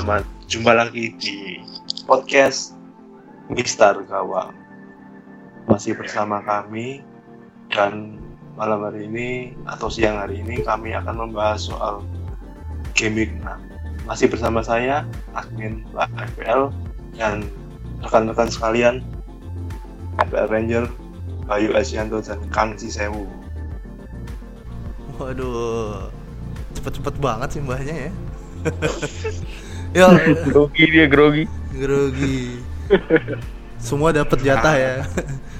Selamat jumpa lagi di podcast Mister Gawang. Masih bersama kami dan malam hari ini atau siang hari ini kami akan membahas soal Week 6. Masih bersama saya, admin FPL dan rekan-rekan sekalian FPL Ranger, Bayu Asianto dan Kang Cisewu. Waduh, cepet-cepet banget sih mbahnya ya. ya, grogi dia grogi grogi. Semua dapat jatah ya.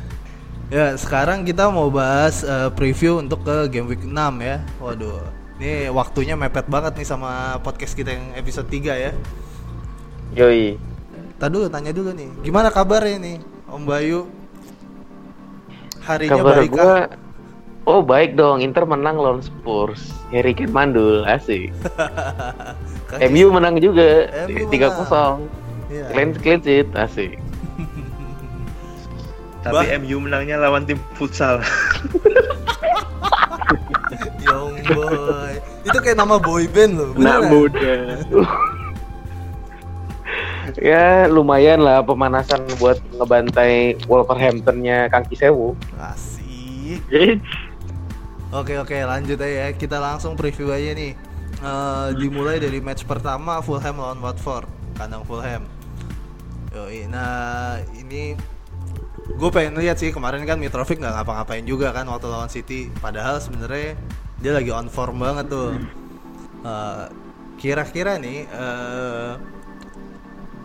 ya, sekarang kita mau bahas uh, preview untuk ke game week 6 ya. Waduh, ini waktunya mepet banget nih sama podcast kita yang episode 3 ya. yoi Tadi dulu tanya dulu nih, gimana kabarnya nih Om Bayu? Harinya kabar baik gua kah? Oh baik dong Inter menang lawan Spurs Harry Kane mandul asik Kan- MU menang juga tiga kosong Iya. clean clean sheet asik Tapi Bah. MU menangnya lawan tim futsal. Young boy. Itu kayak nama boy band loh. nggak? muda. ya lumayan lah pemanasan buat ngebantai Wolverhamptonnya Kang Kisewu Asik. Oke oke lanjut aja ya. Kita langsung preview aja nih. Eh, dimulai dari match pertama Fulham lawan Watford, kandang Fulham. Yoi, nah ini gue pengen lihat sih kemarin kan Mitrovic nggak ngapa-ngapain juga kan waktu lawan City. Padahal sebenarnya dia lagi on form banget tuh. Eh, Kira-kira nih eh,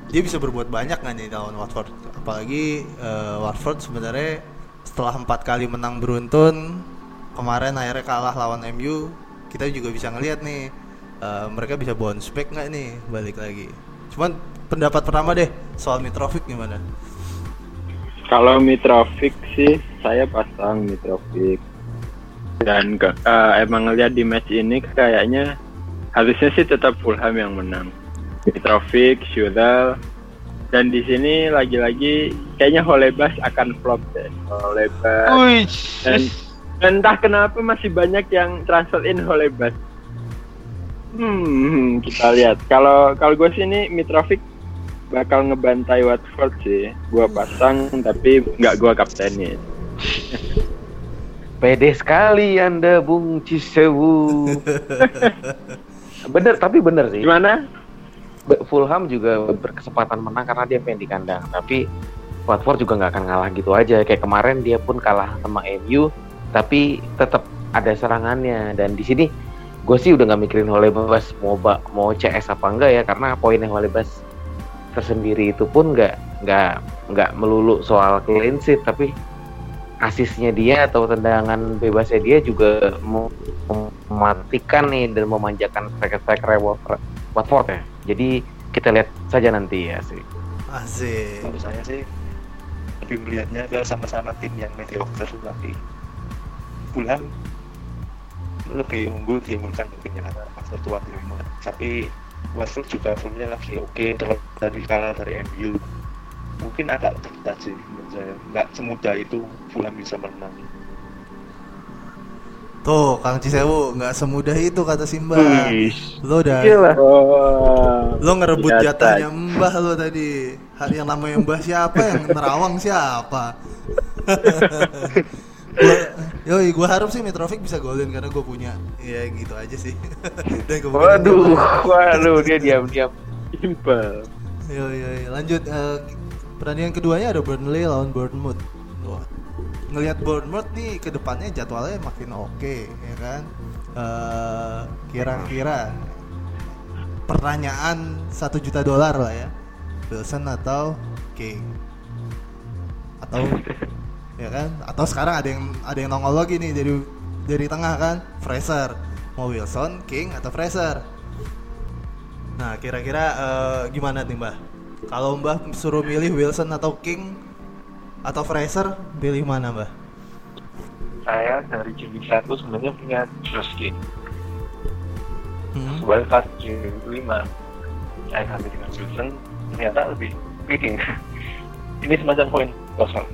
dia bisa berbuat banyak nggak nih lawan Watford? Apalagi eh, Watford sebenarnya setelah empat kali menang beruntun kemarin akhirnya kalah lawan MU kita juga bisa ngelihat nih eh, mereka bisa bounce back nggak nih balik lagi. Cuman pendapat pertama deh soal Mitrovic gimana? Kalau Mitrovic sih saya pasang Mitrovic. Dan ke- eh, emang ngeliat di match ini kayaknya harusnya sih tetap Fulham yang menang. Mitrovic, Sudal dan di sini lagi-lagi kayaknya Holebas akan flop deh. Holebas. Dan, dan entah kenapa masih banyak yang transfer in Holebas. Hmm, kita lihat. Kalau kalau gue sini Mitrovic bakal ngebantai Watford sih. Gua pasang tapi nggak gua kaptenin. pede sekali anda Bung Cisewu bener tapi bener sih Gimana? Fulham juga berkesempatan menang karena dia main di kandang tapi Watford juga nggak akan ngalah gitu aja kayak kemarin dia pun kalah sama MU tapi tetap ada serangannya dan di sini gue sih udah nggak mikirin Holebas mau ba- mau CS apa enggak ya karena poinnya Holebas tersendiri itu pun nggak nggak nggak melulu soal clean sheet tapi asisnya dia atau tendangan bebasnya dia juga mem- mematikan nih dan memanjakan striker-striker Wat- Watford ya. Jadi kita lihat saja nanti ya sih. asik Menurut saya sih lebih melihatnya ke sama-sama tim yang mediocre tapi Fulham lebih unggul diunggulkan mungkin karena faktor tua di rumah tapi Watford juga formnya lagi oke terlepas dari kalah dari MU mungkin agak berat sih menurut saya nggak semudah itu Fulham bisa menang. Tuh Kang Cisewu nggak semudah itu kata Simba. Lo udah Iyalah. Oh. lo ngerebut jatahnya Mbah lo tadi. Hari yang namanya Mbah siapa? Yang nerawang siapa gua, yoi gua harap sih Mitrovic bisa golin karena gue punya. Ya gitu aja sih. Dan kemungkinan Waduh, dia- waduh dia diam-diam. Simpel. Yoi, yoi. lanjut eh, pertandingan keduanya ada Burnley lawan Bournemouth. Wah, ngelihat Bournemouth nih ke depannya jadwalnya makin oke ya kan? Eh, kira-kira pertanyaan satu juta dolar lah ya. Wilson atau King atau ya kan? Atau sekarang ada yang ada yang nongol lagi nih dari dari tengah kan? Fraser. Mau Wilson King atau Fraser? Nah kira-kira eh, gimana nih mbah? Kalau mbah suruh milih Wilson atau King atau Fraser pilih mana mbah? Saya dari week 1 sebenarnya punya Josh King. Hmm. sebagai week 5 saya kami dengan Wilson ternyata lebih picking ini semacam poin kosong.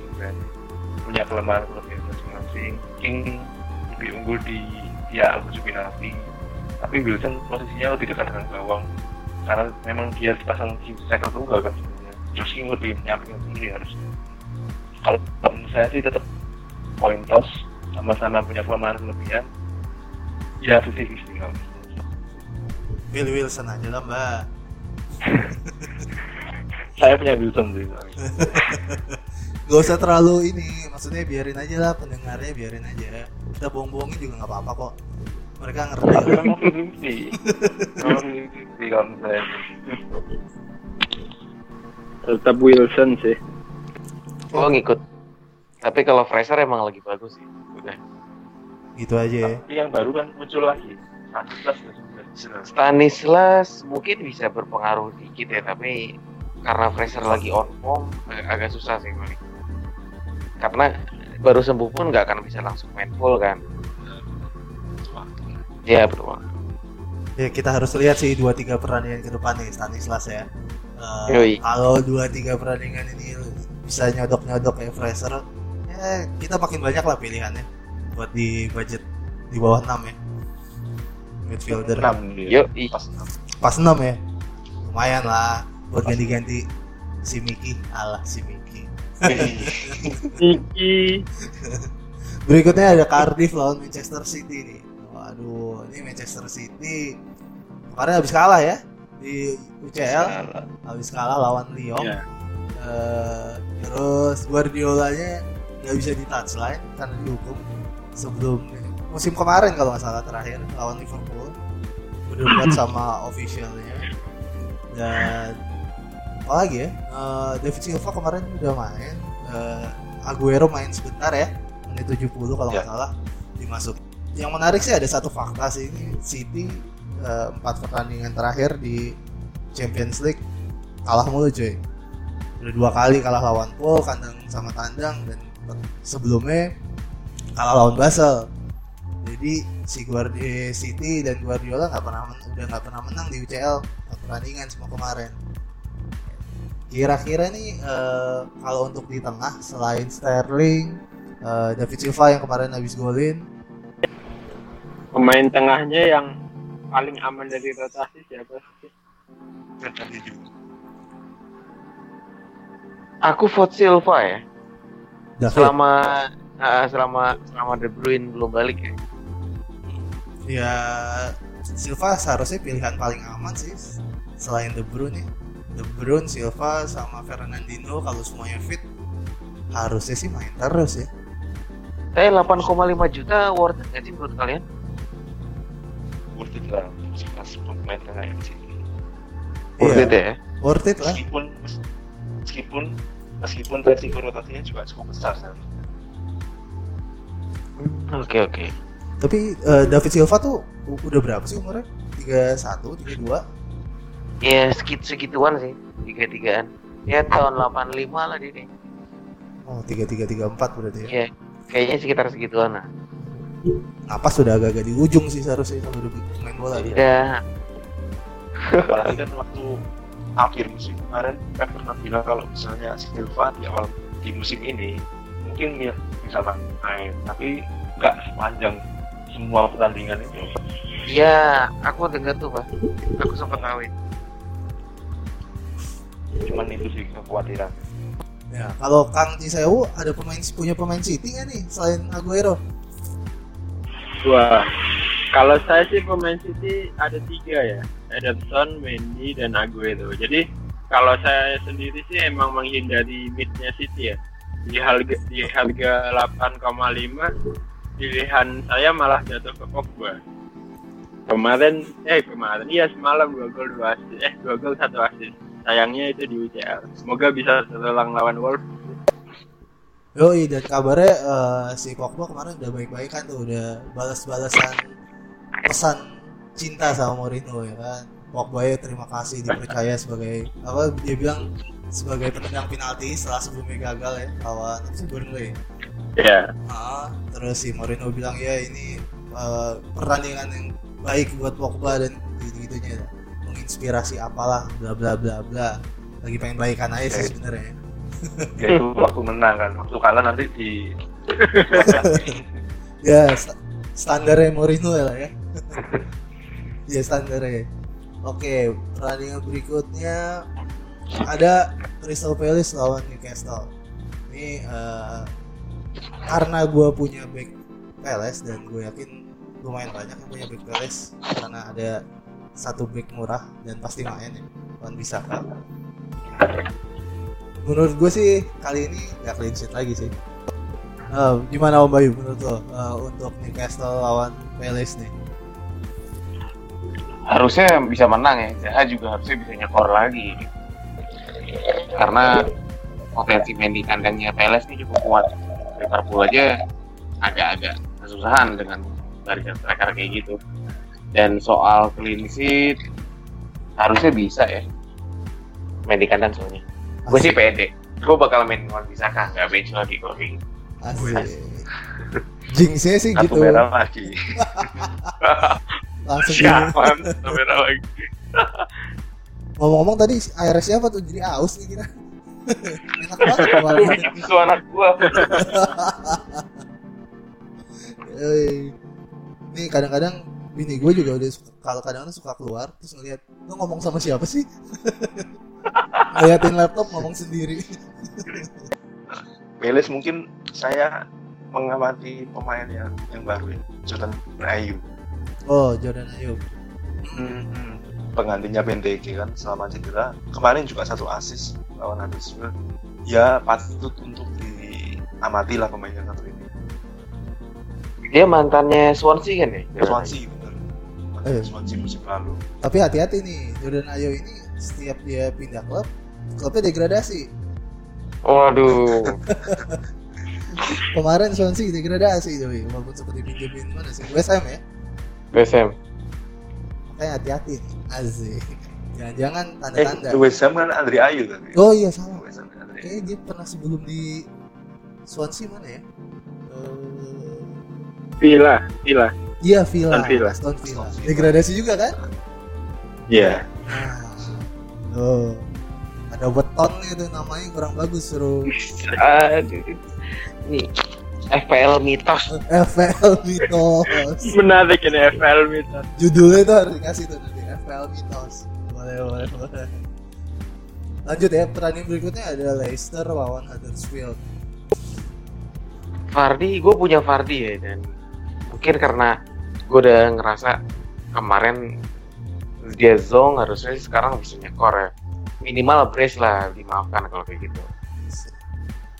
Punya kelemahan kelebihan masing-masing. King lebih unggul di ya ujung penalti tapi Wilson posisinya lebih dekat dengan gawang karena memang dia dipasang di striker tunggal kan sebenarnya. Josh King lebih nyamping tinggi harus kalau menurut saya sih tetap poin toss sama-sama punya pemain kelebihan ya 50-50 kalau Will Wilson aja lah mbak. Saya punya Wilson sih Gak usah terlalu ini Maksudnya biarin aja lah pendengarnya biarin aja Kita bohong-bohongin juga gak apa-apa kok Mereka ngerti tapi lah. memang 50-50 memang 50-50 kalau menurut saya Tetap Wilson sih. Oh ngikut. Tapi kalau Fraser emang lagi bagus sih. Udah. Gitu aja ya tapi yang baru kan muncul lagi Stanislas Stanislas mungkin bisa berpengaruh dikit ya, tapi karena Fraser lagi on form ag- agak susah sih balik. Karena baru sembuh pun nggak akan bisa langsung main full kan. Ya betul. Ya kita harus lihat sih 2-3 pertandingan ke depan nih Stanislas ya. Eh, Yoi. Kalau 2-3 pertandingan ini bisa nyodok-nyodok kayak Fraser Ya kita makin banyak lah pilihannya Buat di budget di bawah 6 ya. Midfielder. Enam dia Yuk, pas enam. Pas 6 ya. Lumayan lah Buat ganti-ganti si Miki Alah si Miki Iki. Berikutnya ada Cardiff lawan Manchester City nih. Waduh, ini Manchester City kemarin habis kalah ya di UCL, habis kalah lawan Lyon. Ya. Eh, terus Guardiolanya nggak bisa di touchline karena dihukum sebelum musim kemarin kalau nggak salah terakhir lawan Liverpool udah buat sama officialnya dan apa lagi ya? Eh, David Silva kemarin udah main. Eh, Aguero main sebentar ya. Menit 70 kalau nggak Ya. salah dimasuk yang menarik sih ada satu fakta sih. Ini City eh, empat pertandingan terakhir di Champions League kalah mulu cuy. Udah dua kali kalah lawan Paul kandang sama tandang dan sebelumnya kalah lawan Basel. Jadi si Guardi City dan Guardiola nggak pernah men- udah nggak pernah menang di UCL pertandingan semua kemarin kira-kira nih eh, kalau untuk di tengah selain Sterling eh, David Silva yang kemarin habis golin Pemain tengahnya yang paling aman dari rotasi siapa sih? Aku vote Silva ya. David Selama ah, selama selama De Bruyne belum balik ya. ya Silva seharusnya pilihan paling aman sih selain De Bruyne ya. De Bruyne, Silva sama Fernandinho kalau semuanya fit harusnya sih main terus ya. Tapi 8,5 juta worth it nggak sih menurut kalian? worth it lah sekelas pemain tengah yang sini Worth Iya, it ya. worth it lah. meskipun meskipun meskipun resiko rotasinya juga cukup besar seharusnya. Oke oke. Tapi eh, David Silva tuh udah berapa sih umurnya? 31, 32? Ya sekit segituan sih tiga tigaan. Ya tahun 85 lah dia nih. Oh, 33, 34 berarti ya. Ya kayaknya sekitar segituan lah. Napas sudah agak-agak di ujung sih seharusnya kalau udah main bola dia. Ya apalagi kan waktu akhir musim kemarin Pep pernah bilang kalau misalnya Silva di awal di musim ini mungkin ya bisa main tapi nggak sepanjang semua pertandingan itu ya aku dengar tuh pak. Aku sempat tahu itu. Cuman itu sih kekhawatiran Ya, kalau Kang Cisewu ada pemain punya pemain City nggak nih selain Aguero? Wah, kalau saya sih pemain City ada tiga ya, Ederson, Mendy, dan Aguero. Jadi kalau saya sendiri sih emang menghindari midnya City ya. Di harga di harga 8,5 pilihan saya malah jatuh ke Pogba. Kemarin, eh kemarin, iya semalam dua gol dua assist, eh dua gol satu assist. Sayangnya itu di UCL. Semoga bisa terulang lawan Wolves. Yoi, dan kabarnya eh, si Pogba kemarin udah baik-baikan tuh, udah balas-balasan pesan cinta sama Mourinho ya kan. Pogba ya terima kasih dipercaya sebagai apa dia bilang sebagai penendang penalti setelah sebelumnya gagal ya lawan sih, Burnley. Ya, Ah, terus si Mourinho bilang ya ini eh, pertandingan yang baik buat Pogba dan gitu-gitunya menginspirasi apalah bla bla bla bla. Lagi pengen baikan aja sih sebenarnya. ya itu waktu menang kan waktu kalah nanti di ya sta- standarnya Mourinho ya lah ya ya standarnya Oke, pertandingan berikutnya ada Crystal Palace lawan Newcastle. Ini uh, karena gue punya back Palace dan gue yakin lumayan banyak yang punya back Palace karena ada satu back murah dan pasti main ya, bisa kan. Menurut gue sih kali ini gak clean sheet lagi sih. Uh, gimana Om Bayu menurut lo uh, untuk Newcastle lawan Palace nih? harusnya bisa menang ya Zaha juga harusnya bisa nyekor lagi karena potensi main di kandangnya Peles ini cukup kuat Liverpool aja agak-agak kesusahan dengan barisan striker kayak gitu dan soal clean sheet harusnya bisa ya. Main di kandang soalnya. Gue sih pede. Gue bakal main lawan Bisaka nggak bench lagi kalau kayak gitu Asik. Jinxnya sih Kartu gitu. merah lagi. Langsung siapa? merah lagi. Ngomong-ngomong tadi air siapa tuh? Jadi aus nih kira. Enak banget itu anak gua. Eh, Nih kadang-kadang bini gue juga udah suka, kalau kadang-kadang suka keluar terus ngeliat lu ngomong sama siapa sih? Ngeliatin laptop ngomong sendiri. Peles mungkin saya mengamati pemain yang yang baru ya, Jordan Ayu. Oh Jordan Ayew. Hmm, penggantinya Benteke kan selama cedera. Kemarin juga satu asis lawan Huddersfield. Ya patut untuk diamati lah pemain yang satu ini. dia mantannya Swansea kan ya Swansea. Eh. Swansea musim lalu. Tapi hati-hati nih Jordan Ayew ini setiap dia pindah klub klubnya degradasi. waduh Kemarin Swansea degradasi jadi walaupun sempat dipinjemin mana sih? West Ham ya. BSM Makanya hati-hati nih. Asik. Jangan-jangan Eh, tanda-tanda. West Ham kan Andri Ayu tadi. Oh iya salah. West Ham Andri. Kayaknya dia pernah sebelum di Swansea mana ya? Eh, Villa, Villa. Iya Villa, Aston Villa. Aston Villa. Degradasi juga kan? Iya. Nah, oh, ada beton itu namanya kurang bagus suruh. Nih, FPL mitos. FPL Mitos. Menarik ini FL Mitos. Judulnya tuh harus dikasih tuh nanti FPL Mitos. Boleh boleh boleh. Lanjut ya, pertandingan berikutnya ada Leicester lawan Huddersfield. Fardi, gue punya Fardi ya dan mungkin karena gue udah ngerasa kemarin dia zong harusnya sekarang bisa nyekor ya. Minimal brace lah dimaafkan kalau kayak gitu.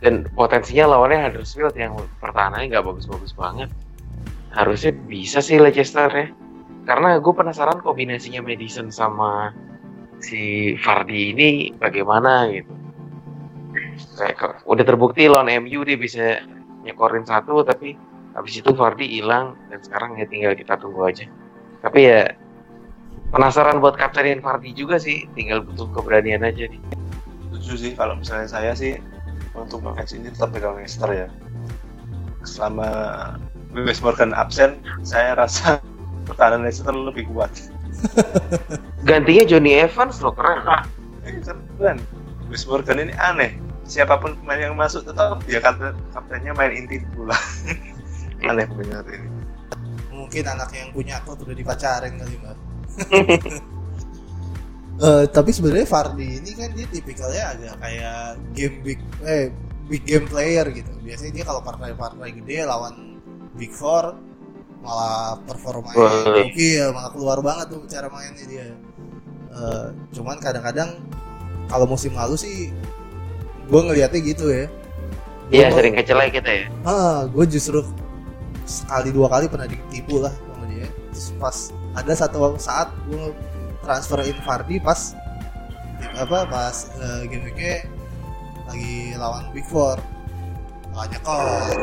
Dan potensinya lawannya Huddersfield yang pertahanannya nggak bagus-bagus banget. Harusnya bisa sih Leicester ya. Karena gue penasaran kombinasinya Madison sama si Fardi ini bagaimana gitu. Udah terbukti lawan MU dia bisa nyekorin satu tapi habis itu Fardi hilang dan sekarang ya tinggal kita tunggu aja tapi ya penasaran buat kaptenin Fardi juga sih tinggal butuh keberanian aja nih Setuju sih kalau misalnya saya sih untuk match ini tetap pegang Leicester ya. Selama Wes Morgan absen, saya rasa pertahanan Leicester lebih kuat. gantinya Johnny Evans loh keren Eh, kan Wes Morgan ini aneh. Siapa pun pemain yang masuk tetap dia kapten kaptennya main inti pula. aneh pemain satu ini. Mungkin anak yang punya klub udah dipacarin kali mbak. Eh, tapi sebenarnya Fardi ini kan dia tipikalnya agak kayak game big eh big game player gitu. Biasanya dia kalau partai-partai gede lawan big four malah performanya oke ya malah keluar banget tuh cara mainnya dia. Eh, cuman kadang-kadang kalau musim lalu sih gue ngelihatnya gitu ya. Iya sering kecelai kita ya Ah, gue justru sekali dua kali pernah ditipu lah sama dia. Terus pas ada satu saat gue transferin Fardi pas apa pas uh, game weeknya lagi lawan Big Four malah nyekor.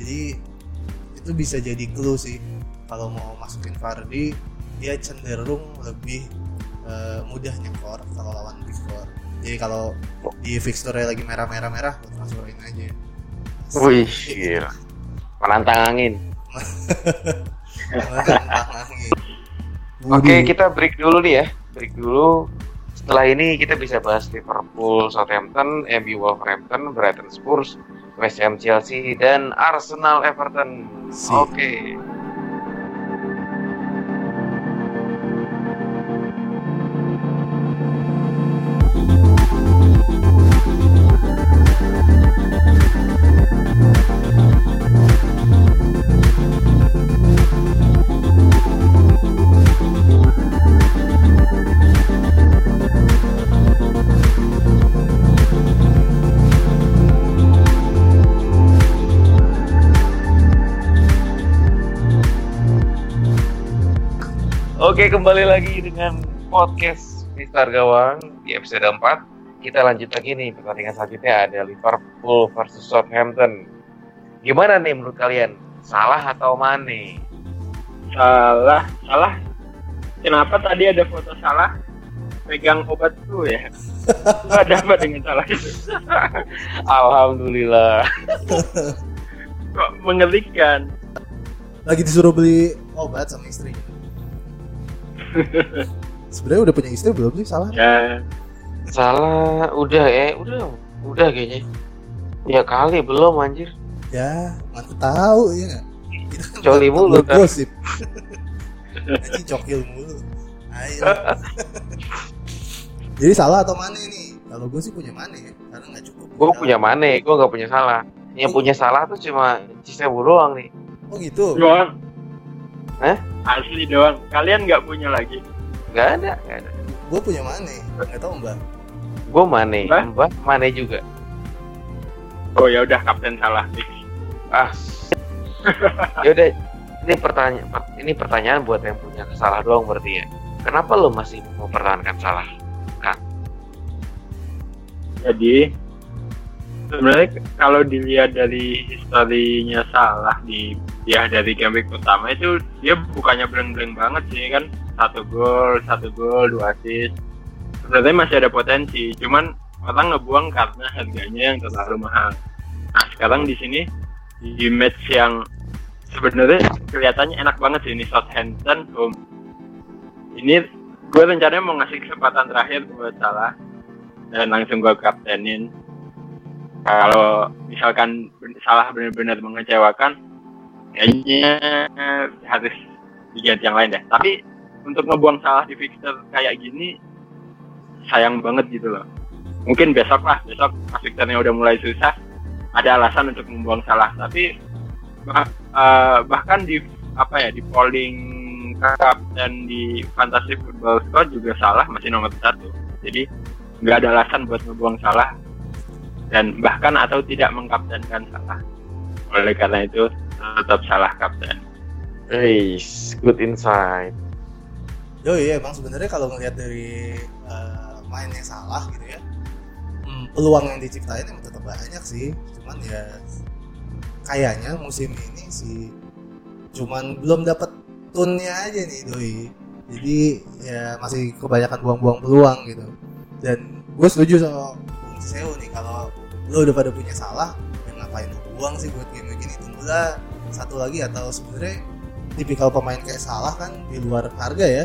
Jadi itu bisa jadi clue sih kalau mau masukin Fardi dia cenderung lebih eh, mudah nyekor kalau lawan Big Four. Jadi kalau di fixture lagi merah-merah merah, gue transferin aja. wih gila penantang angin Oke, kita break dulu nih ya. Break dulu. Setelah ini kita bisa bahas Liverpool, Southampton, MU Wolverhampton, Brighton Spurs, West Ham Chelsea, dan Arsenal Everton. Oke. Oke, kembali lagi dengan podcast Mister Gawang di episode 4. Kita lanjut lagi nih pertandingan selanjutnya ada Liverpool versus Southampton. Gimana nih menurut kalian? Salah atau Mane? Salah, salah. Kenapa tadi ada foto salah? Pegang obat tuh ya. Lu ada apa dengan salah itu? Alhamdulillah. Kok mengerikan? Lagi disuruh beli obat sama istrinya. Sebenarnya udah punya istri belum sih salah? Ya, Salah, udah ya, udah, udah kayaknya. Ya kali belum anjir. Ya, mana tahu ya? Kita Coli mulu, kan? Gosip. Aji cokil mulu. Ayo. Jadi salah atau mana nih? Kalau gue sih punya mana ya? Karena nggak cukup. Gue punya Mane, gue nggak punya salah. Yang punya salah tuh cuma Cisebo doang nih. Oh gitu. doang. Hah? Asli doang. Kalian nggak punya lagi. Gak ada, gak ada. Gue punya mana? Nggak tahu mbak. Gue Mane, Hah? Mbak Mane juga. Oh ya udah kapten salah fix. Ah. Yaudah, ini pertanyaan ini pertanyaan buat yang punya salah doang berarti ya. Kenapa lo masih mempertahankan salah? Jadi sebenarnya kalau dilihat dari historinya salah di ya dari game week pertama itu dia bukannya bleng-bleng banget sih kan. Satu gol satu gol dua assist. Sebenarnya masih ada potensi cuman orang ngebuang karena harganya yang terlalu mahal. Nah sekarang di sini di match yang sebenarnya kelihatannya enak banget sih ini Southampton home. Ini gue rencananya mau ngasih kesempatan terakhir buat salah. Dan langsung gue kaptenin. Kalau misalkan salah benar-benar mengecewakan kayaknya harus diganti yang lain deh. Tapi untuk ngebuang salah di fixture kayak gini sayang banget gitu loh. Mungkin besok lah besok pas fixturenya udah mulai susah ada alasan untuk membuang salah. Tapi bah- eh, bahkan di apa ya di polling kapten di fantasy football squad juga salah masih nomor satu. Jadi nggak ada alasan buat ngebuang salah. Dan bahkan atau tidak mengkaptenkan salah. Oleh karena itu tetap salah kapten Hey, good insight. Yo iya emang sebenarnya kalau ngelihat dari eh, mainnya salah gitu ya, hmm, peluang yang diciptain emang tetap banyak sih. Cuman ya kayaknya musim ini sih cuman belum dapat tunnya aja nih doi. Jadi ya masih kebanyakan buang-buang peluang gitu. Dan gue setuju sama Bung Ciseo nih kalau lo udah pada punya salah, ya ngapain lo buang sih buat game begini? Tunggulah satu lagi atau sebenarnya tipikal pemain kayak salah kan di luar harga ya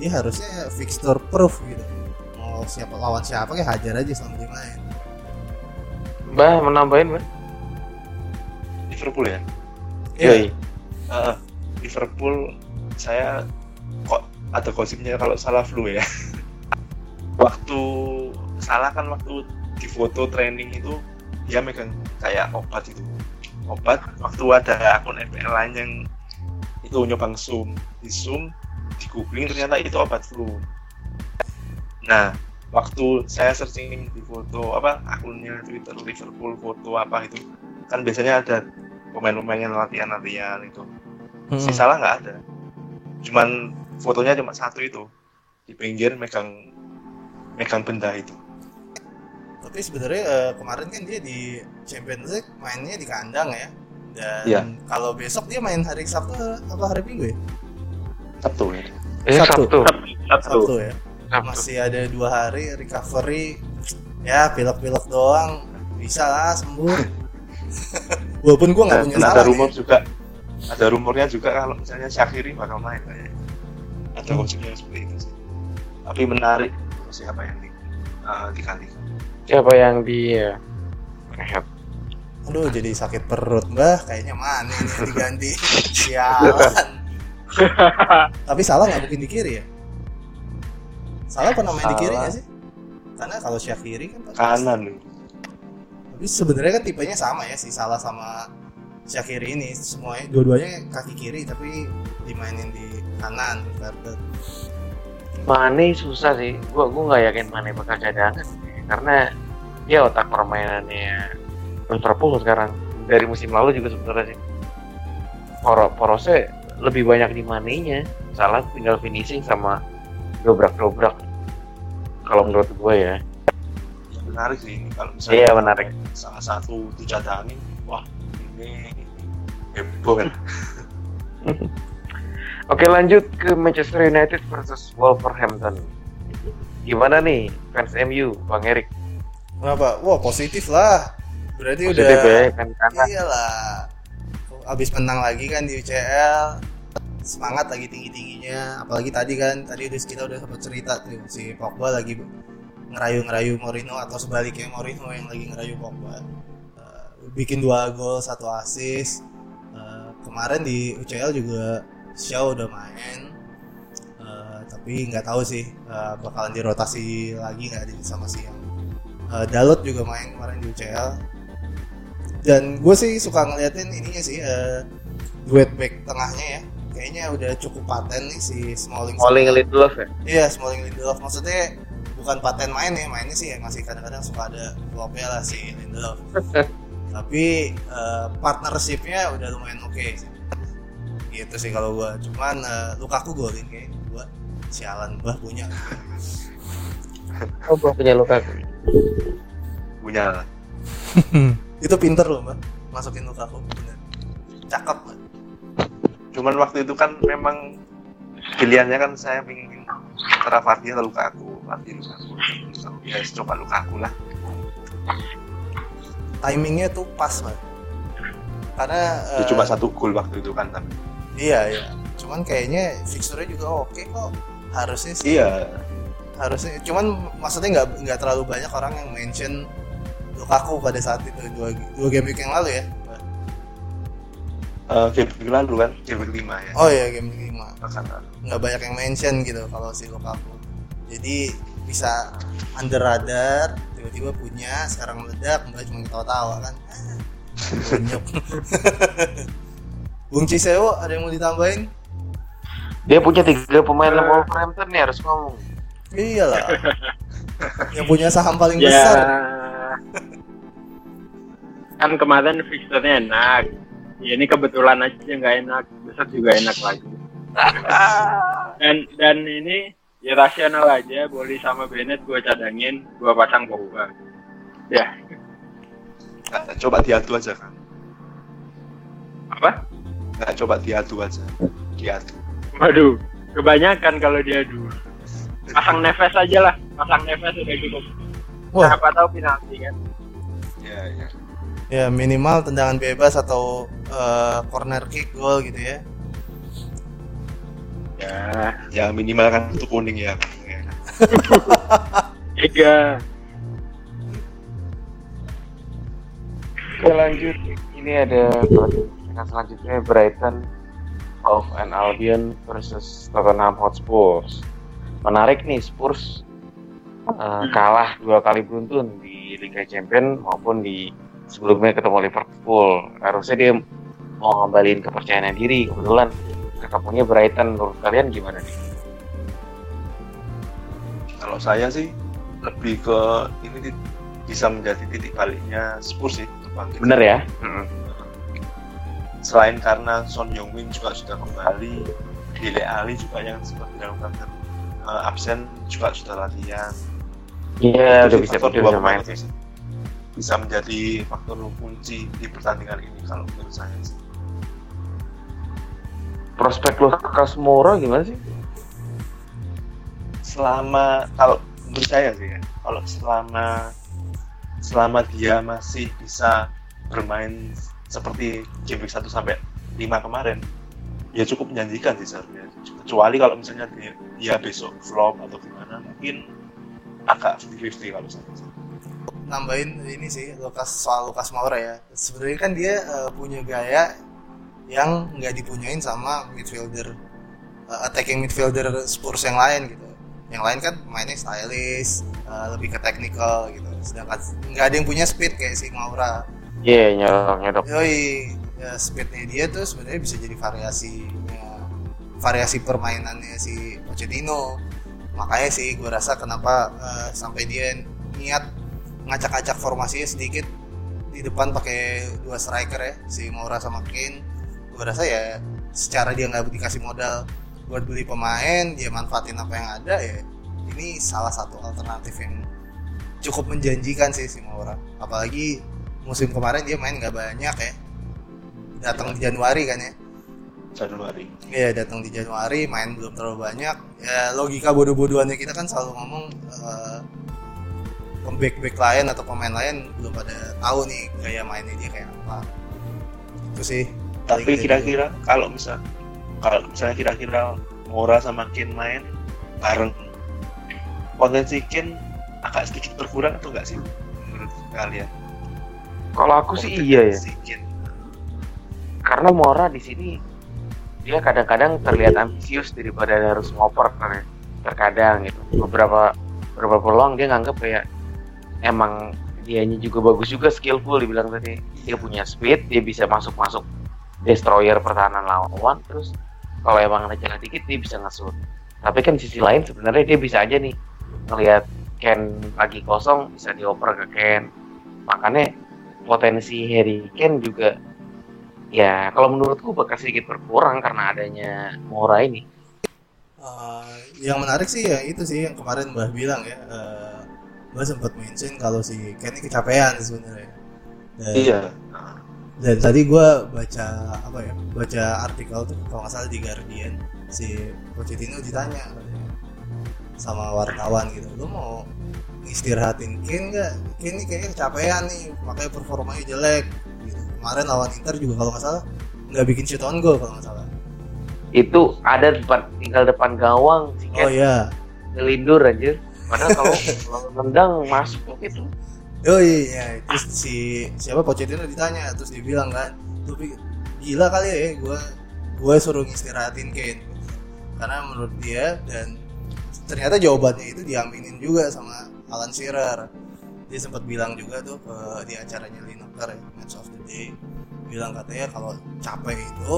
dia harusnya fixture proof gitu mau siapa lawan siapa kayak hajar aja selama dia main Mbah menambahin, Mbah? Liverpool ya Iya. Yoi. Ah, Liverpool saya kok ada gosipnya kalau salah flu ya waktu salah kan waktu di foto training itu dia megang kayak obat itu obat. Waktu ada akun FPL lain yang itu nyobang zoom. Di zoom di googling ternyata itu obat flu. Nah waktu saya searching di foto apa akunnya Twitter Liverpool foto apa itu kan biasanya ada pemain-pemain yang latihan-latihan itu. Si salah nggak ada. Cuman fotonya cuma satu itu. Di pinggir megang megang benda itu tapi sebenarnya eh, kemarin kan dia di Champions League mainnya di kandang ya. Dan Iya. kalau besok dia main hari Sabtu apa hari Minggu ya? Satu ya Eh, Sabtu. Sabtu. satu Sabtu ya. Sabtu. masih ada dua hari recovery. Ya pilek-pilek doang. Bisa lah sembuh. Walaupun gua nggak punya salah ada nih. rumor juga. Ada rumornya juga kalau misalnya Syakiri bakal main. Kayaknya ada gosipnya seperti itu sih. Tapi menarik siapa yang di, uh, digantikan Siapa yang dia? Rehat? Aduh jadi sakit perut. Mbah kayaknya mana ini yang diganti? Sialan. Tapi salah nggak mungkin di kiri ya? Salah pernah main di kiri nggak sih? Karena kalau Syakiri kan pasti- kanan. Tapi sebenarnya kan tipenya sama ya si Salah sama Shakiri ini. Semuanya dua-duanya kaki kiri tapi dimainin di kanan. Mane susah sih. Gua gua nggak yakin Mane bakal cadangan karena dia otak permainannya Liverpool sekarang dari musim lalu juga sebenarnya sih. Poro Porosnya lebih banyak di Mane-nya. Salah tinggal finishing sama dobrak-dobrak. Kalau menurut gue ya. menarik sih ini kalau misalnya Iya, menarik. salah satu dicadangin wah ini heboh kan Oke lanjut ke Manchester United versus Wolverhampton. Gimana nih fans MU, Bang Erik? Kenapa? Wah positif lah. Berarti Positif udah ya kan karena iyalah. Abis menang lagi kan di UCL semangat lagi tinggi tingginya apalagi tadi kan tadi udah kita udah sempat cerita tuh si Pogba lagi ngerayu ngerayu Mourinho atau sebaliknya Mourinho yang lagi ngerayu Pogba Eh, bikin dua gol satu assist Eh, kemarin di UCL juga Shaw udah main tapi nggak tahu sih eh, bakalan dirotasi lagi nggak di sama si yang Eh, Dalot juga main kemarin di UCL dan gue sih suka ngeliatin ininya sih eh, duet back tengahnya ya. Kayaknya udah cukup paten nih si Smalling Smalling Lindelof ya. iya Smalling Lindelof maksudnya bukan paten main ya mainnya sih ya masih kadang-kadang suka ada flopnya lah si Lindelof tapi eh, partnershipnya udah lumayan oke sih. Gitu sih kalau gua. Cuman eh, Lukaku golin kayak gua sialan bah punya Oh, gua punya luka. punya lah itu pinter loh mbak. Masukin Lukaku bener. Cakep mbak. Cuman waktu itu kan memang pilihannya kan saya pengen antara Vardy atau Lukaku Vardy Lukaku ya coba Lukaku lah. Timingnya tuh pas mbak. Karena ya, eh, cuma satu gol waktu itu kan tapi Iya iya. Cuman kayaknya fixture juga oke kok. Harusnya sih. iya Harusnya. Cuman maksudnya nggak nggak terlalu banyak orang yang mention Lukaku pada saat itu dua dua game week yang lalu ya. Eh, game week lalu kan game week lima ya Oh iya game week lima. Nggak banyak yang mention gitu kalau si Lukaku. Jadi bisa under radar tiba-tiba punya sekarang meledak mbak cuma ketawa-tawa kan Bonyok. Bung Cisewo ada yang mau ditambahin? Dia punya tiga pemain Wolverhampton nih harus ngomong. Iyalah. yang punya saham paling Ya. besar. Kan kemarin fixturnya enak. Ya, ini kebetulan aja nggak enak. Besok juga enak lagi. dan dan ini ya rasional aja. Boleh sama Bennett gue cadangin, gue pasang Pogba. Ya, coba diadu aja kan apa? nggak coba diadu aja diadu Waduh, kebanyakan kalau dia dulu. Pasang Neves aja lah, pasang Neves udah cukup. Wah. Siapa tahu penalti kan? ya ya Ya minimal tendangan bebas atau eh, corner kick goal gitu ya. Ya, ya minimal kan itu kuning ya tiga. Oke lanjut. Ini ada pertandingan selanjutnya Brighton of an Albion versus Tottenham Hotspur. Menarik nih Spurs eh, kalah dua kali beruntun di Liga Champions maupun di sebelumnya ketemu Liverpool. Harusnya dia mau ngembaliin kepercayaan diri. Kebetulan ketemunya Brighton. Menurut kalian gimana nih? kalau saya sih lebih ke ini bisa menjadi titik baliknya Spurs sih. Bener ya? Selain karena Son Heung-min juga sudah kembali Dele Ali juga yang sempat dilakukan eh, absen juga sudah latihan Iya, udah sih bisa dua bisa main pemain sih. bisa menjadi faktor kunci di pertandingan ini kalau menurut saya sih. Prospek Lucas Moura gimana sih? selama kalau menurut saya sih ya kalau selama selama dia masih bisa bermain seperti game week 1 sampai 5 kemarin ya cukup menjanjikan sih seharusnya kecuali kalau misalnya dia, dia besok flop atau gimana mungkin agak 50-50 kalau saya. Nambahin ini sih Lukas soal Lukas Moura ya. Sebenarnya kan dia eh, punya gaya yang nggak dipunyain sama midfielder eh, attacking midfielder Spurs yang lain gitu. yang lain kan mainnya stylish uh, lebih ke technical gitu sedangkan nggak ada yang punya speed kayak si Maura Iya, yeah, nyodok nyodok. Yoi, ya speednya dia tuh sebenarnya bisa jadi variasinya variasi permainannya si Pochettino. Makanya sih gue rasa kenapa uh, sampai dia niat ngacak-acak formasinya sedikit di depan pakai dua striker ya si Maura sama Kane. Gue rasa ya secara dia nggak dikasih modal buat beli pemain dia manfaatin apa yang ada ya ini salah satu alternatif yang cukup menjanjikan sih si Maura apalagi musim kemarin dia main nggak banyak ya. Datang di Januari kan ya. Januari. Iya datang di Januari main belum terlalu banyak. Ya logika bodoh-bodohannya kita kan selalu ngomong uh, pemback back lain atau pemain lain belum pada tahu nih gaya mainnya dia kayak apa. Itu sih. Tapi kira-kira kalau misal kalau misalnya kira-kira Mora sama Kin main bareng potensi Kin agak sedikit berkurang atau enggak sih menurut kalian kalau aku sih iya ya. Karena Mora di sini dia kadang-kadang terlihat ambisius daripada harus ngoper ya. terkadang gitu. Beberapa beberapa peluang dia nganggap kayak emang dianya juga bagus juga skillful dibilang tadi. Dia punya speed, dia bisa masuk-masuk destroyer pertahanan lawan terus kalau emang ada jalan dikit dia bisa ngesut. Tapi kan sisi lain sebenarnya dia bisa aja nih ngelihat Ken lagi kosong bisa dioper ke Ken. Makanya potensi Harry Kane juga ya kalau menurutku bakal sedikit berkurang karena adanya Mora ini. Uh, yang menarik sih ya itu sih yang kemarin Mbah bilang ya. Uh, Mbah sempat mention kalau si Kane ini kecapean sebenarnya. Dan, iya. Dan tadi gue baca apa ya? Baca artikel tuh kalau nggak salah di Guardian si Pochettino ditanya sama wartawan gitu. Lo mau istirahatin. Kane nggak Kane ini kayaknya kecapean nih makanya performanya jelek. Gitu. kemarin lawan Inter juga kalau nggak salah nggak bikin shoot on goal kalau nggak salah. Itu ada depan tinggal depan gawang sih oh iya. ngelindur aja padahal kalau nendang masuk gitu oh iya terus si siapa? Pochettino ditanya terus dia bilang kan lu gila kali ya gue gue suruh ngistirahatin Kane. Karena menurut dia dan ternyata jawabannya itu diaminin juga sama Alan Shearer. Dia sempat bilang juga tuh ke di acaranya Lineker ya, Match of the Day bilang katanya kalau capek itu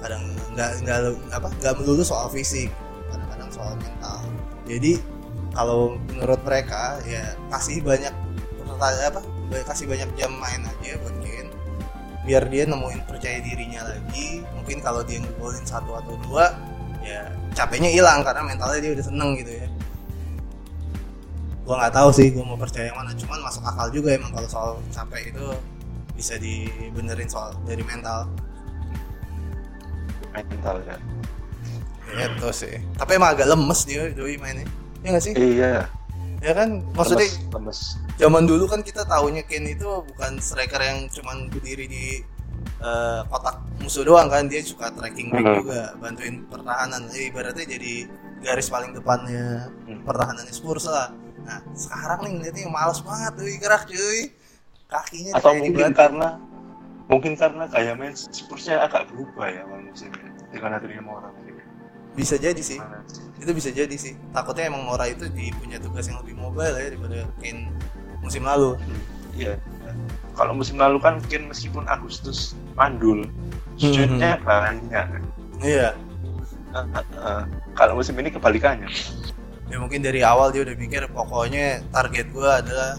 kadang nggak nggak apa nggak melulu soal fisik kadang-kadang soal mental. Jadi kalau menurut mereka ya kasih banyak apa kasih banyak jam main aja buat Kane biar dia nemuin percaya dirinya lagi. Mungkin kalau dia ngegolin satu atau dua ya capeknya hilang karena mentalnya dia udah seneng gitu ya gue nggak tahu sih gue mau percaya yang mana. Cuman masuk akal juga emang kalau soal capek itu bisa dibenerin soal dari mental. Mental ya. Itu sih. Tapi emang agak lemes dia doi mainnya. Ya nggak sih? Iya. Ya kan? Maksudnya lemes, lemes. zaman dulu kan kita tahunya Ken itu bukan striker yang cuman berdiri di uh, kotak musuh doang kan. Dia suka tracking back hmm. juga bantuin pertahanan. Eh, ibaratnya jadi garis paling depannya hmm. pertahanannya Spurs lah Nah sekarang nih ngeliatnya males banget tuh gerak cuy. Kakinya atau mungkin karena mungkin karena kayak main Spursnya agak berubah ya bang musimnya dengan adanya Mora bisa jadi sih. Itu bisa jadi sih. Takutnya emang Mora itu di, punya tugas yang lebih mobile ya daripada Kane musim lalu. Iya. Kalau musim lalu kan mungkin meskipun Agustus mandul shootnya hmm. banyak. Iya. Uh, uh, uh, kalau musim ini kebalikannya ya mungkin dari awal dia udah mikir pokoknya target gue adalah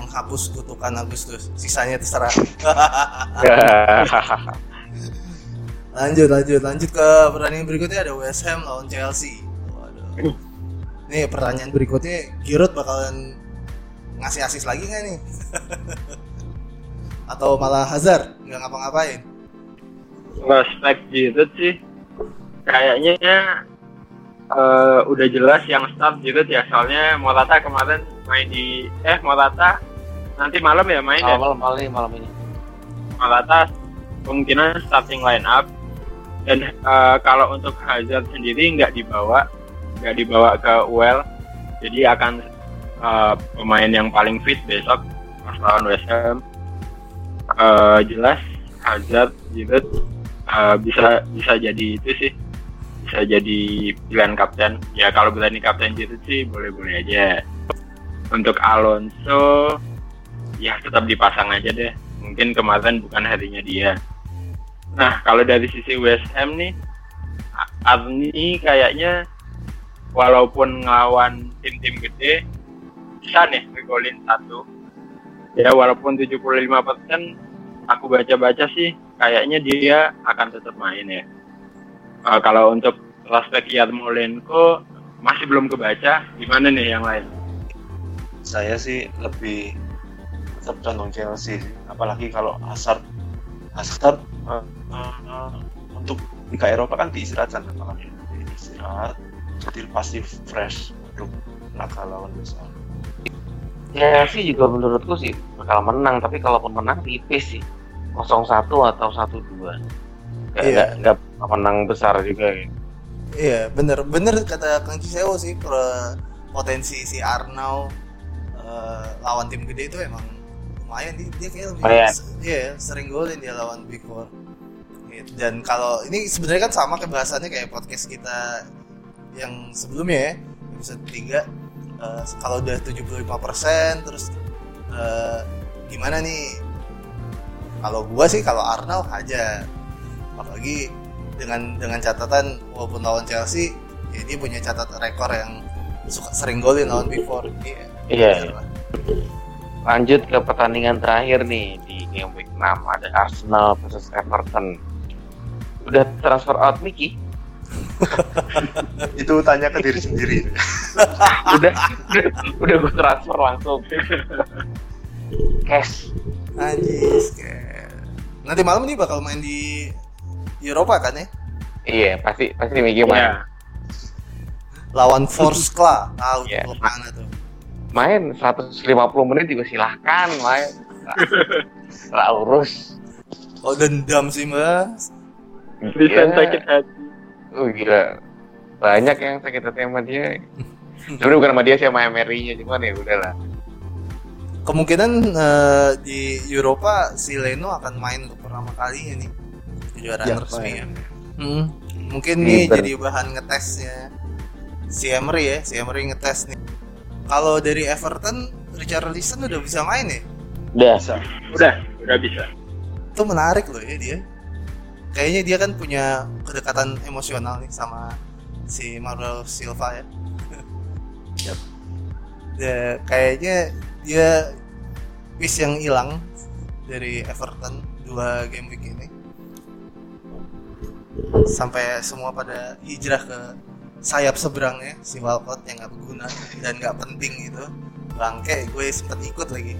menghapus kutukan Agustus. Sisanya terserah. Lanjut lanjut lanjut ke pertandingan berikutnya. Ada West Ham lawan Chelsea. Waduh. nih pertanyaan berikutnya Giroud bakalan ngasih asis lagi nggak nih? Atau malah Hazard nggak ngapa-ngapain? Spek Giroud sih. Kayaknya uh, udah jelas yang start juga ya soalnya Morata kemarin main di eh Morata nanti malam ya main oh, ya malam malam malam ini. Morata kemungkinan starting line up. Dan uh, kalau untuk Hazard sendiri nggak dibawa nggak dibawa ke UL jadi akan uh, pemain yang paling fit besok pas lawan West Ham. Uh, jelas Hazard juga uh, bisa bisa jadi itu sih bisa jadi pilihan kapten. Ya kalau berani kapten gitu sih boleh-boleh aja. Untuk Alonso ya tetap dipasang aja deh. Mungkin kemarin bukan harinya dia. Nah kalau dari sisi West Ham nih, Arni kayaknya walaupun ngelawan tim-tim gede bisa nih ngegolin satu ya walaupun 75% aku baca-baca sih kayaknya dia akan tetap main ya uh, kalau untuk prospek Yarmolenko masih belum kebaca gimana nih yang lain? Saya sih lebih tetap condong Chelsea apalagi kalau Hazard. Hazard uh, uh, untuk Liga Eropa kan diistirahatkan apalagi istirahat jadi pasti fresh untuk laga lawan besar. Ya sih juga menurutku sih bakal menang tapi kalaupun menang tipis sih. 0-1 atau 1-2 nggak Iya. nggak nggak menang besar juga gitu. Iya, bener bener kata Kang Cisewo sih pro- potensi si Arnau eh, lawan tim gede itu emang lumayan dia, dia kayak lebih Lumayan. iya sering golin dia lawan Big Four. Gitu. Dan kalau ini sebenarnya kan sama kayak bahasannya kayak podcast kita yang sebelumnya ya episode 3 eh, kalau udah 75% terus eh, gimana nih kalau gua sih kalau Arnau hajar apalagi dengan dengan catatan walaupun lawan Chelsea ya dia punya catatan rekor yang suka sering golin lawan Big Four Iya. Iya, iya. lanjut ke pertandingan terakhir nih di game week 6 ada Arsenal versus Everton. Udah transfer out Mickey? Itu tanya ke diri sendiri. Udah udah, udah gue transfer langsung. Cash. Anjis kayak nanti malam nih bakal main di Eropa kan ya? Iya pasti pasti Mickey main. Ya lawan Forskla tahu Iya. tuh mana tuh. Main 150 menit juga silahkan main. Nggak urus. Oh dendam sih mas Vincent Iya. sakit hati. Oh gila. Banyak yang sakit hati sama dia. Sebenarnya bukan sama dia sih sama Emery nya cuman ya udahlah. Kemungkinan eh, di Eropa si Leno akan main untuk pertama kalinya nih kejuaraan Ya, resmi ya. Hmm, mungkin nih Liber. jadi bahan ngetesnya si Emery ya, si Emery ngetes nih. Kalau dari Everton, Richard Leeson udah bisa main ya? udah bisa udah udah bisa Itu menarik loh ya dia. Kayaknya dia kan punya kedekatan emosional nih sama si Mauro Silva ya. Yap. Ya, kayaknya dia piece yang hilang dari Everton dua game week ini. Sampai semua pada hijrah ke sayap seberangnya si Walcott yang nggak berguna dan nggak penting gitu. Bangke, gue sempet ikut lagi.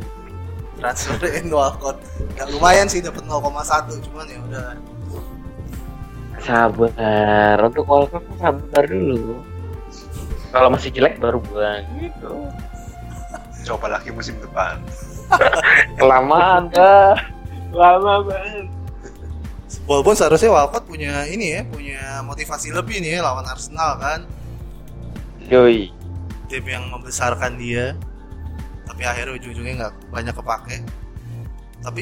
Transferin Walcott. Nggak lumayan sih dapat 0,1 cuman ya udah. Sabar. Untuk Walcott sabar dulu. Kalau masih jelek baru buang gitu. Coba lagi musim depan. Kelamaan dah lama banget Walaupun seharusnya Walcott punya ini ya, punya motivasi lebih nih ya lawan Arsenal kan, yoi tim yang membesarkan dia. Tapi akhirnya ujung-ujungnya nggak banyak kepake. Tapi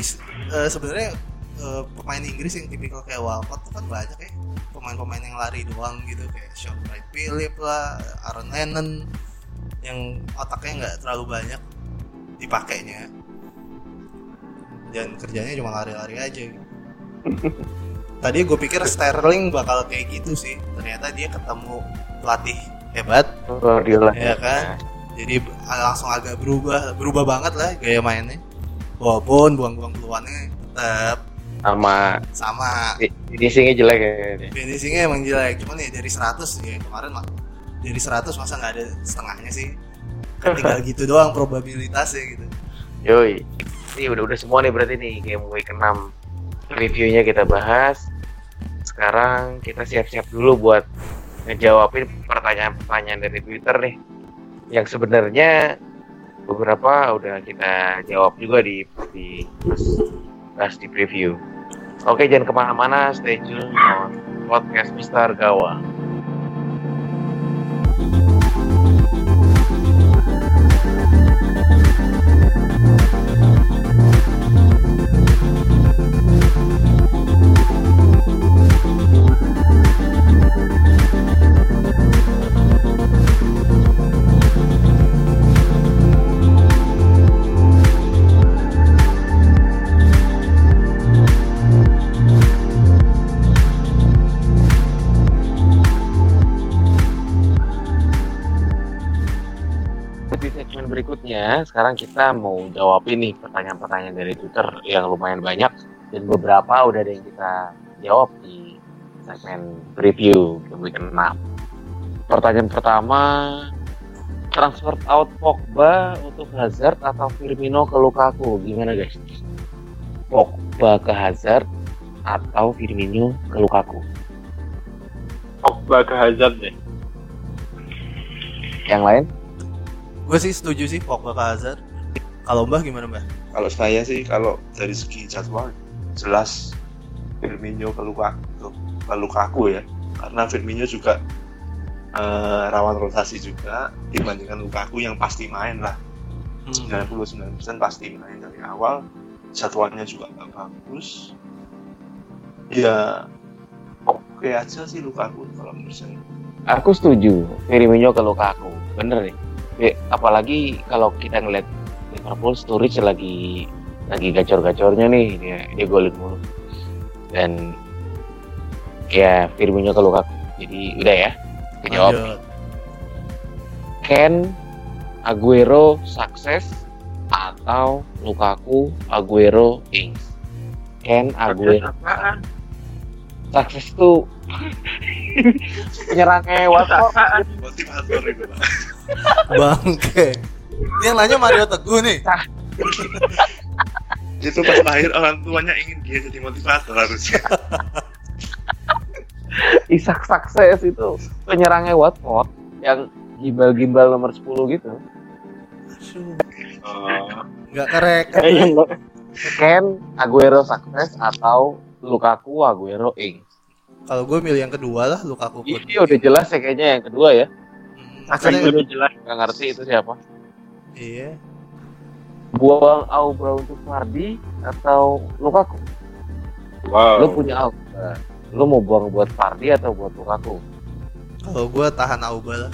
eh, sebenarnya eh, pemain Inggris yang tipikal kayak Walcott tuh kan banyak ya, pemain-pemain yang lari doang gitu kayak Sean Wright Phillip lah, Aaron Lennon yang otaknya nggak terlalu banyak dipakainya dan kerjanya cuma lari-lari aja gitu. Tadi gue pikir Sterling bakal kayak gitu sih. Ternyata dia ketemu pelatih hebat, Guardiola Iya kan? jadi langsung agak berubah, berubah banget lah gaya mainnya. Walaupun buang-buang peluangnya tetap sama sama. fi- finishingnya jelek ya. Finishingnya emang jelek, cuman ya dari 100 ya kemarin mah dari 100 masa nggak ada setengahnya sih. Tinggal gitu doang probabilitasnya gitu. yoi ini udah udah semua nih berarti nih game week 6 reviewnya kita bahas. Sekarang kita siap-siap dulu buat ngejawabin pertanyaan-pertanyaan dari Twitter nih. Yang sebenarnya beberapa udah kita jawab juga di di pas, pas di preview. Oke jangan ke mana-mana, stay tune on podcast Mister Gawang. berikutnya, sekarang kita mau jawab ini pertanyaan-pertanyaan dari Twitter yang lumayan banyak dan beberapa udah ada yang kita jawab di segmen review Week 6. Pertanyaan pertama, transfer out Pogba untuk Hazard atau Firmino ke Lukaku? Gimana guys? Pogba ke Hazard atau Firmino ke Lukaku? Pogba ke Hazard deh. Yang lain? Gue sih setuju sih Pogba ke Hazard. Kalau Mbah gimana Mbah? Kalau saya sih kalau dari segi jadwal jelas Firmino ke Lukaku, ke Lukaku ya. Karena Firmino juga eh, rawan rotasi juga dibandingkan Lukaku yang pasti main lah. Hmm. 99% pasti main dari awal. Jadwalnya juga nggak bagus. Ya oke aja sih Lukaku kalau menurut saya. Aku setuju Firmino ke Lukaku. Bener nih. Eh, apalagi kalau kita ngeliat Liverpool Sturridge lagi lagi gacor-gacornya nih dia dia golin mulu. Dan ya Firmino ke Lukaku. Jadi udah ya. Dijawab. Lanjut. Ken Aguero sukses atau Lukaku Aguero Ings. Ken Aguero sukses tuh penyerangnya Watford? Motivator itu. Bangke. Ini yang nanya Mario Teguh nih. itu pas lahir orang tuanya ingin dia jadi motivator harusnya. Isak sukses itu penyerangnya Watford yang gimbal-gimbal nomor 10 gitu. Aduh, Oh. Nggak kerek. Eh, Ken Aguero sukses atau Lukaku Aguero Ings. Kalau gue milih yang kedua lah Lukaku. Ini udah jelas ya kayaknya yang kedua ya. Akan maksudnya- lebih jelas. Gak ngerti itu siapa. Iya. Buang Aubra untuk Fardi atau Lukaku? Wow. Lu punya Aubra. Lu mau buang buat Fardi atau buat Lukaku? Kalau gue tahan Auba lah.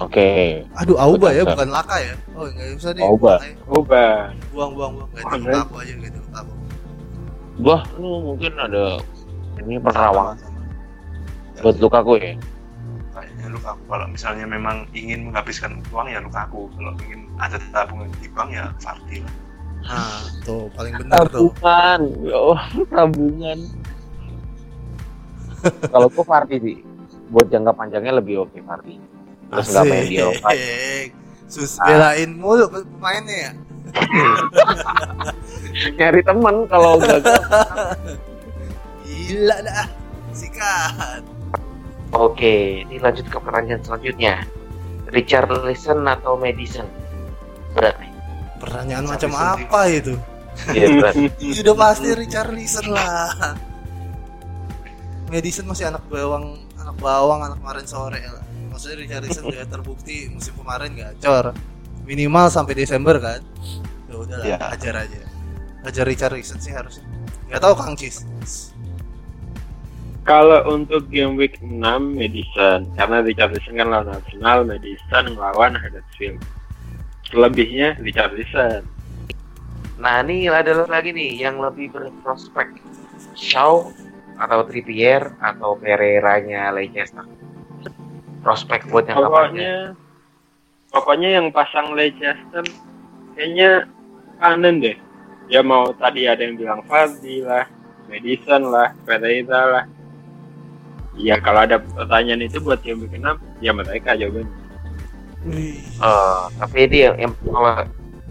Oke. Aduh Auba ya, bukan Laka ya. Oh nggak usah deh. Auba. Ayo, Ubah. Buang buang buang. Ganti Oke. Lukaku aja gitu Lukaku. Wah, lu mungkin ada ini penerawang Sama-sama. buat Lukaku ya. Kayaknya Lukaku kalau misalnya memang ingin menghabiskan uang ya Lukaku kalau ingin ada tabungan di bank ya Fardi lah. Nah, tuh paling benar tuh. Tabungan, ya Allah, tabungan. Kalau gua Fardi sih, buat jangka panjangnya lebih oke Fardi. Terus nggak main di Eropa. Sus belain mulu pemainnya ya. Nyari temen kalau gagal. Gila dah. Sikat. Oke, ini lanjut ke pertanyaan selanjutnya. Richard Listen atau Madison? Berat nih. Pertanyaan Richard macam Listen apa itu? Iya berat. Ih, udah pasti Richard Listen lah. Madison masih anak bawang, anak bawang, anak kemarin sore lah. Maksudnya Richard Listen udah terbukti musim kemarin gacor. Minimal sampai Desember kan. Ya udahlah, Ya. ajar aja. Ajar Richard Listen sih harusnya. Gak tahu Kang Cis. Kalau untuk game week 6 Madison karena Richarlison kan lawan Arsenal, Madison ngelawan Huddersfield. Selebihnya Richarlison. Nah ini ada lagi nih yang lebih berprospek. Shaw atau Trippier atau Pereira-nya Leicester. Prospek buat yang. Pokoknya pokoknya yang pasang Leicester kayaknya panen deh. Ya mau tadi ada yang bilang Fardi lah, Madison lah, Pereira lah. Ya kalau ada pertanyaan itu buat week 6, ya mereka jawabannya. Wih. Eh, tapi ini yang, yang kalau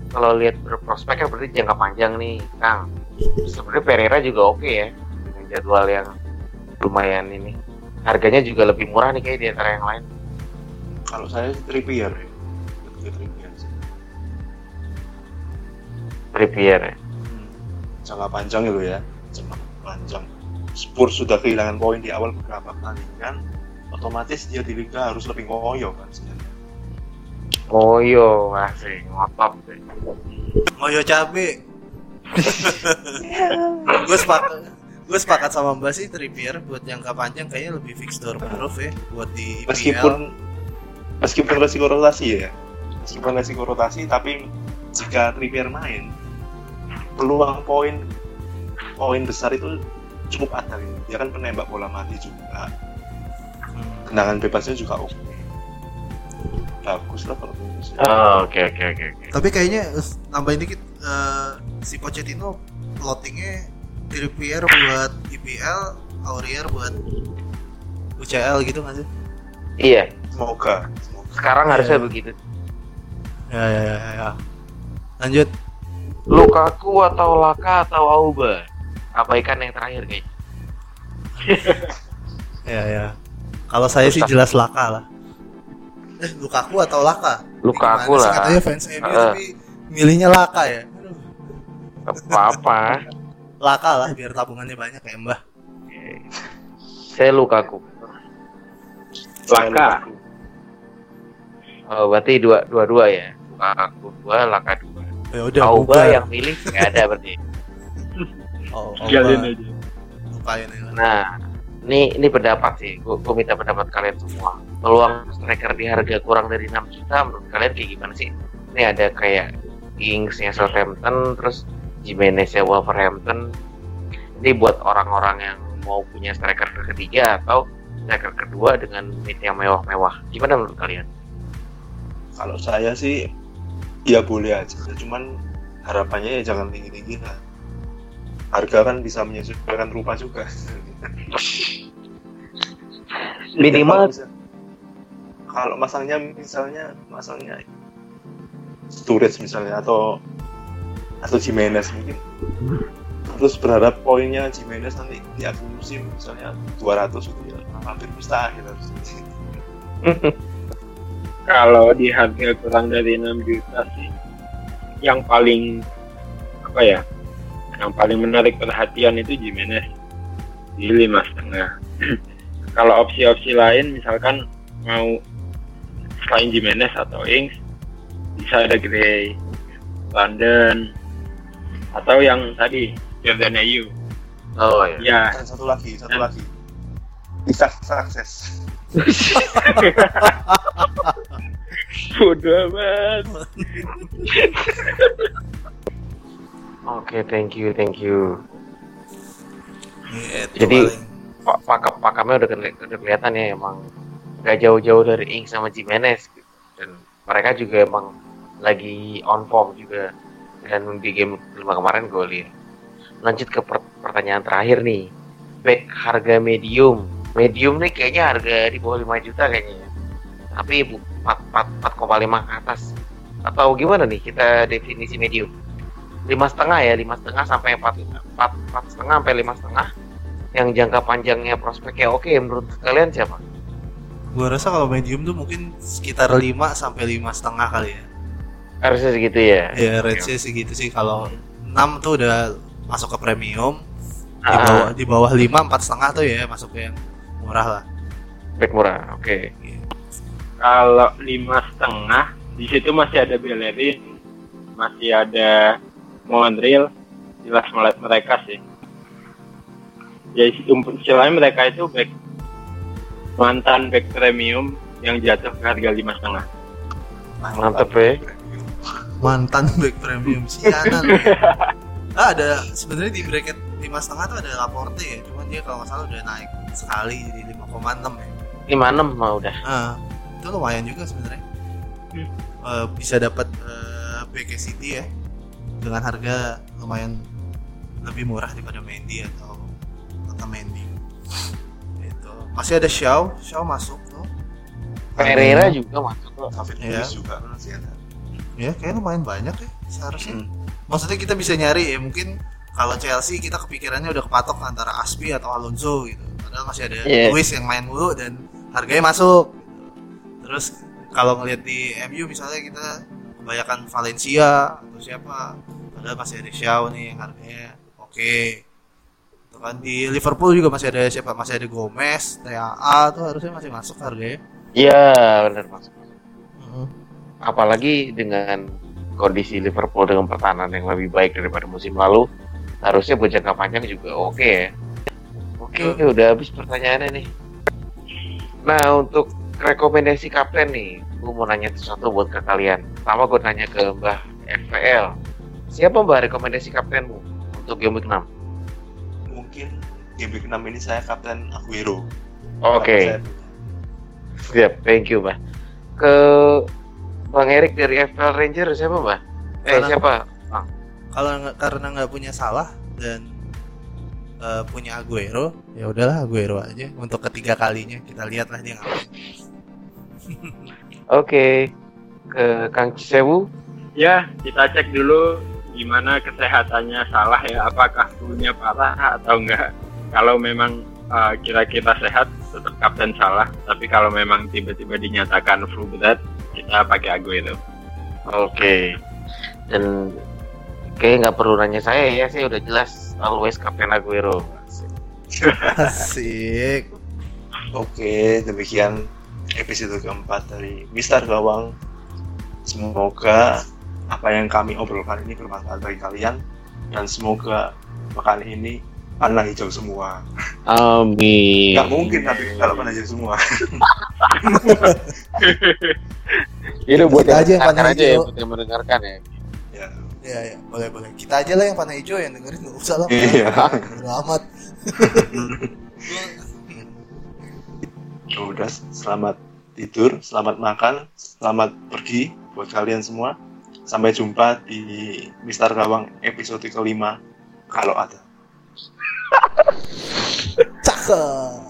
kalau lihat berprospek kan berarti jangka panjang nih, Kang. Sebenarnya Pereira juga oke ya dengan jadwal yang lumayan ini. Harganya juga lebih murah nih kayak di antara yang lain. Kalau saya sih Trippier ya. Trippier sih. Trippier ya. Hmm. Jangka panjang itu ya. Jangka panjang. Spurs sudah kehilangan poin di awal beberapa pertandingan. Otomatis dia di Liga harus lebih ngoyo kan sebenarnya. Oh yo, masih ngotot deh. Ngoyo cabe. gue sepakat gue sepakat sama Mbak sih Trippier buat jangka panjang kayaknya lebih fixture proof ya buat di IPL. Meskipun meskipun resiko rotasi ya. Meskipun resiko rotasi tapi jika Trippier main peluang poin poin besar itu cukup ada gitu. Dia kan penembak bola mati juga. Hmm. Tendangan bebasnya juga oke. bagus lah kalau bagus. Oh, oke oke oke oke. Tapi kayaknya eh, tambahin dikit eh, si Pochettino plottingnya Trippier buat IPL, Aurier buat UCL gitu nggak sih? Iya, Semoga, semoga. sekarang Iya. harusnya begitu. Ya ya ya. ya. Lanjut. Lukaku atau Laka atau Auba? Abaikan yang terakhir kayaknya. Ya ya. Kalau saya sih jelas Laka lah. Eh, Lukaku atau Laka? Lukaku Gimana sih lah. Katanya fans MU Eh. tapi milihnya Laka ya. Aduh, Apa-apa. Laka lah biar tabungannya banyak ya Mbah. Saya Lukaku. Laka. Oh, berarti dua dua dua ya. Lukaku dua, Laka dua. Ya udah Auba yang milih nggak ada berarti. Oh, Tinggalin aja. Lupain ya. Nah, ini ini pendapat sih. Gue minta pendapat kalian semua. Peluang striker di harga kurang dari 6 juta menurut kalian kayak gimana sih? Ini ada kayak Ings-nya Southampton, terus Jimenez-nya Wolverhampton. Ini buat orang-orang yang mau punya striker ketiga atau striker kedua dengan mid yang mewah-mewah. Gimana menurut kalian? Kalau saya sih ya boleh aja, cuman harapannya ya jangan tinggi-tinggi lah. Harga kan bisa menyesuaikan rupa juga. Minimal Kalau masangnya misalnya masangnya Sturridge misalnya atau atau Jimenez mungkin terus berharap poinnya Jimenez nanti di akhir musim misalnya 200 itu ya hampir mustahil harus Kalau di harga kurang dari 6 juta sih, yang paling apa ya, yang paling menarik perhatian itu Jimenez di lima setengah. Kalau opsi-opsi lain, misalkan mau selain Jimenez atau Ings, bisa ada Gray, London, atau yang tadi Jordan Ayew. Oh ya. Ya, dan satu lagi satu lagi bisa sukses bodoh amat. Oke, thank you, thank you. Gitu Jadi- paling. Pak pakap pakamnya udah, keli- udah kelihatan ya emang gak jauh-jauh dari Ings sama Jimenez dan mereka juga emang lagi on form juga dan di game kelima kemarin gue lihat lanjut ke per- pertanyaan terakhir nih back harga medium medium nih kayaknya harga di bawah 5 juta kayaknya ya. tapi bu- 4, 4, 4,5 ke atas atau gimana nih kita definisi medium lima setengah ya lima setengah sampai empat empat empat setengah sampai lima setengah yang jangka panjangnya prospeknya oke menurut kalian siapa? Gua rasa kalau medium tuh mungkin sekitar 5 sampai lima setengah kali ya. Harusnya segitu ya. Ya range-nya segitu sih kalau 6 tuh udah masuk ke premium. Di Ah. bawah di bawah 5 4 setengah tuh ya masuk ke yang murah lah. Back murah, oke. Kalau lima setengah, di situ masih ada Bellerin, masih ada Monreal, jelas melihat mereka sih. Ya istilahnya mereka itu back mantan back premium yang jatuh ke harga lima setengah. Mantep ya. Mantan back premium sianan. ah, ada sebenarnya di bracket lima setengah tuh ada Laporte ya, cuman dia kalau nggak salah udah naik sekali jadi 5,6 ya. 56 mah udah. Ah, itu lumayan juga sebenarnya. Hmm. Eh, bisa dapat eh, BK City ya dengan harga lumayan lebih murah daripada Mendy atau atau Mendy. Itu masih ada Xiao, Xiao masuk tuh. Pereira juga masuk Iya. Luiz juga masih ada Ya, kayak lumayan banyak ya seharusnya. Hmm. Maksudnya kita bisa nyari ya mungkin kalau Chelsea kita kepikirannya udah kepatok antara Aspi atau Alonso gitu. Padahal masih ada Iya. Luis yang main mulu dan harganya masuk. gitu. Terus kalau ngeliat di MU misalnya kita kebanyakan Valencia atau siapa, padahal masih ada Xiao nih yang harganya oke. Itu kan di Liverpool juga masih ada siapa? Masih ada Gomez, TAA tuh harusnya masih masuk harganya. Iya, benar masuk. Mhm. Apalagi dengan kondisi Liverpool dengan pertahanan yang lebih baik daripada musim lalu, harusnya buat jangka panjang juga oke ya. Oke, udah habis pertanyaannya nih. Nah, untuk rekomendasi kapten nih, gue mau nanya sesuatu buat ke kalian. Pertama gue nanya ke Mbah FPL. Siapa Mbah rekomendasi kaptenmu untuk game week 6? mungkin game week 6 ini saya kapten Aguero Oke. Punya. Siap, thank you, Mbak. Ke Bang Erik dari FL Ranger siapa, Mbak? Eh, Karena- siapa? Kalau karena nggak punya salah dan eh, punya Aguero, ya udahlah Aguero aja untuk ketiga kalinya kita lihatlah dia ngapain. Oke. Ke Kang Cisewu. Ya, kita cek dulu gimana kesehatannya salah ya, apakah flu-nya parah atau enggak. Kalau memang uh, kira-kira sehat, tetap kapten salah. Tapi kalau memang tiba-tiba dinyatakan flu berat, kita pakai Aguero. Oke. Dan kayak nggak perlu nanya saya ya, saya udah jelas always Kapten Aguero. Asik. Oke, demikian episode keempat dari Mister Gawang. Semoga apa yang kami obrolkan ini bermanfaat bagi kalian dan semoga pekan ini panah hijau semua. Amin. Nggak mungkin tapi kalau panah hijau semua. Itu buat Kita aja yang panah aja ya, hijau. buat yang mendengarkan ya. ya. Ya, ya, boleh boleh. Kita aja lah yang panah hijau yang dengerin nggak usah lah. Iya. Bodo amat. Ya udah, selamat tidur, selamat makan, selamat pergi buat kalian semua. Sampai jumpa di Mister Gawang episode kelima kalau ada. Cakep.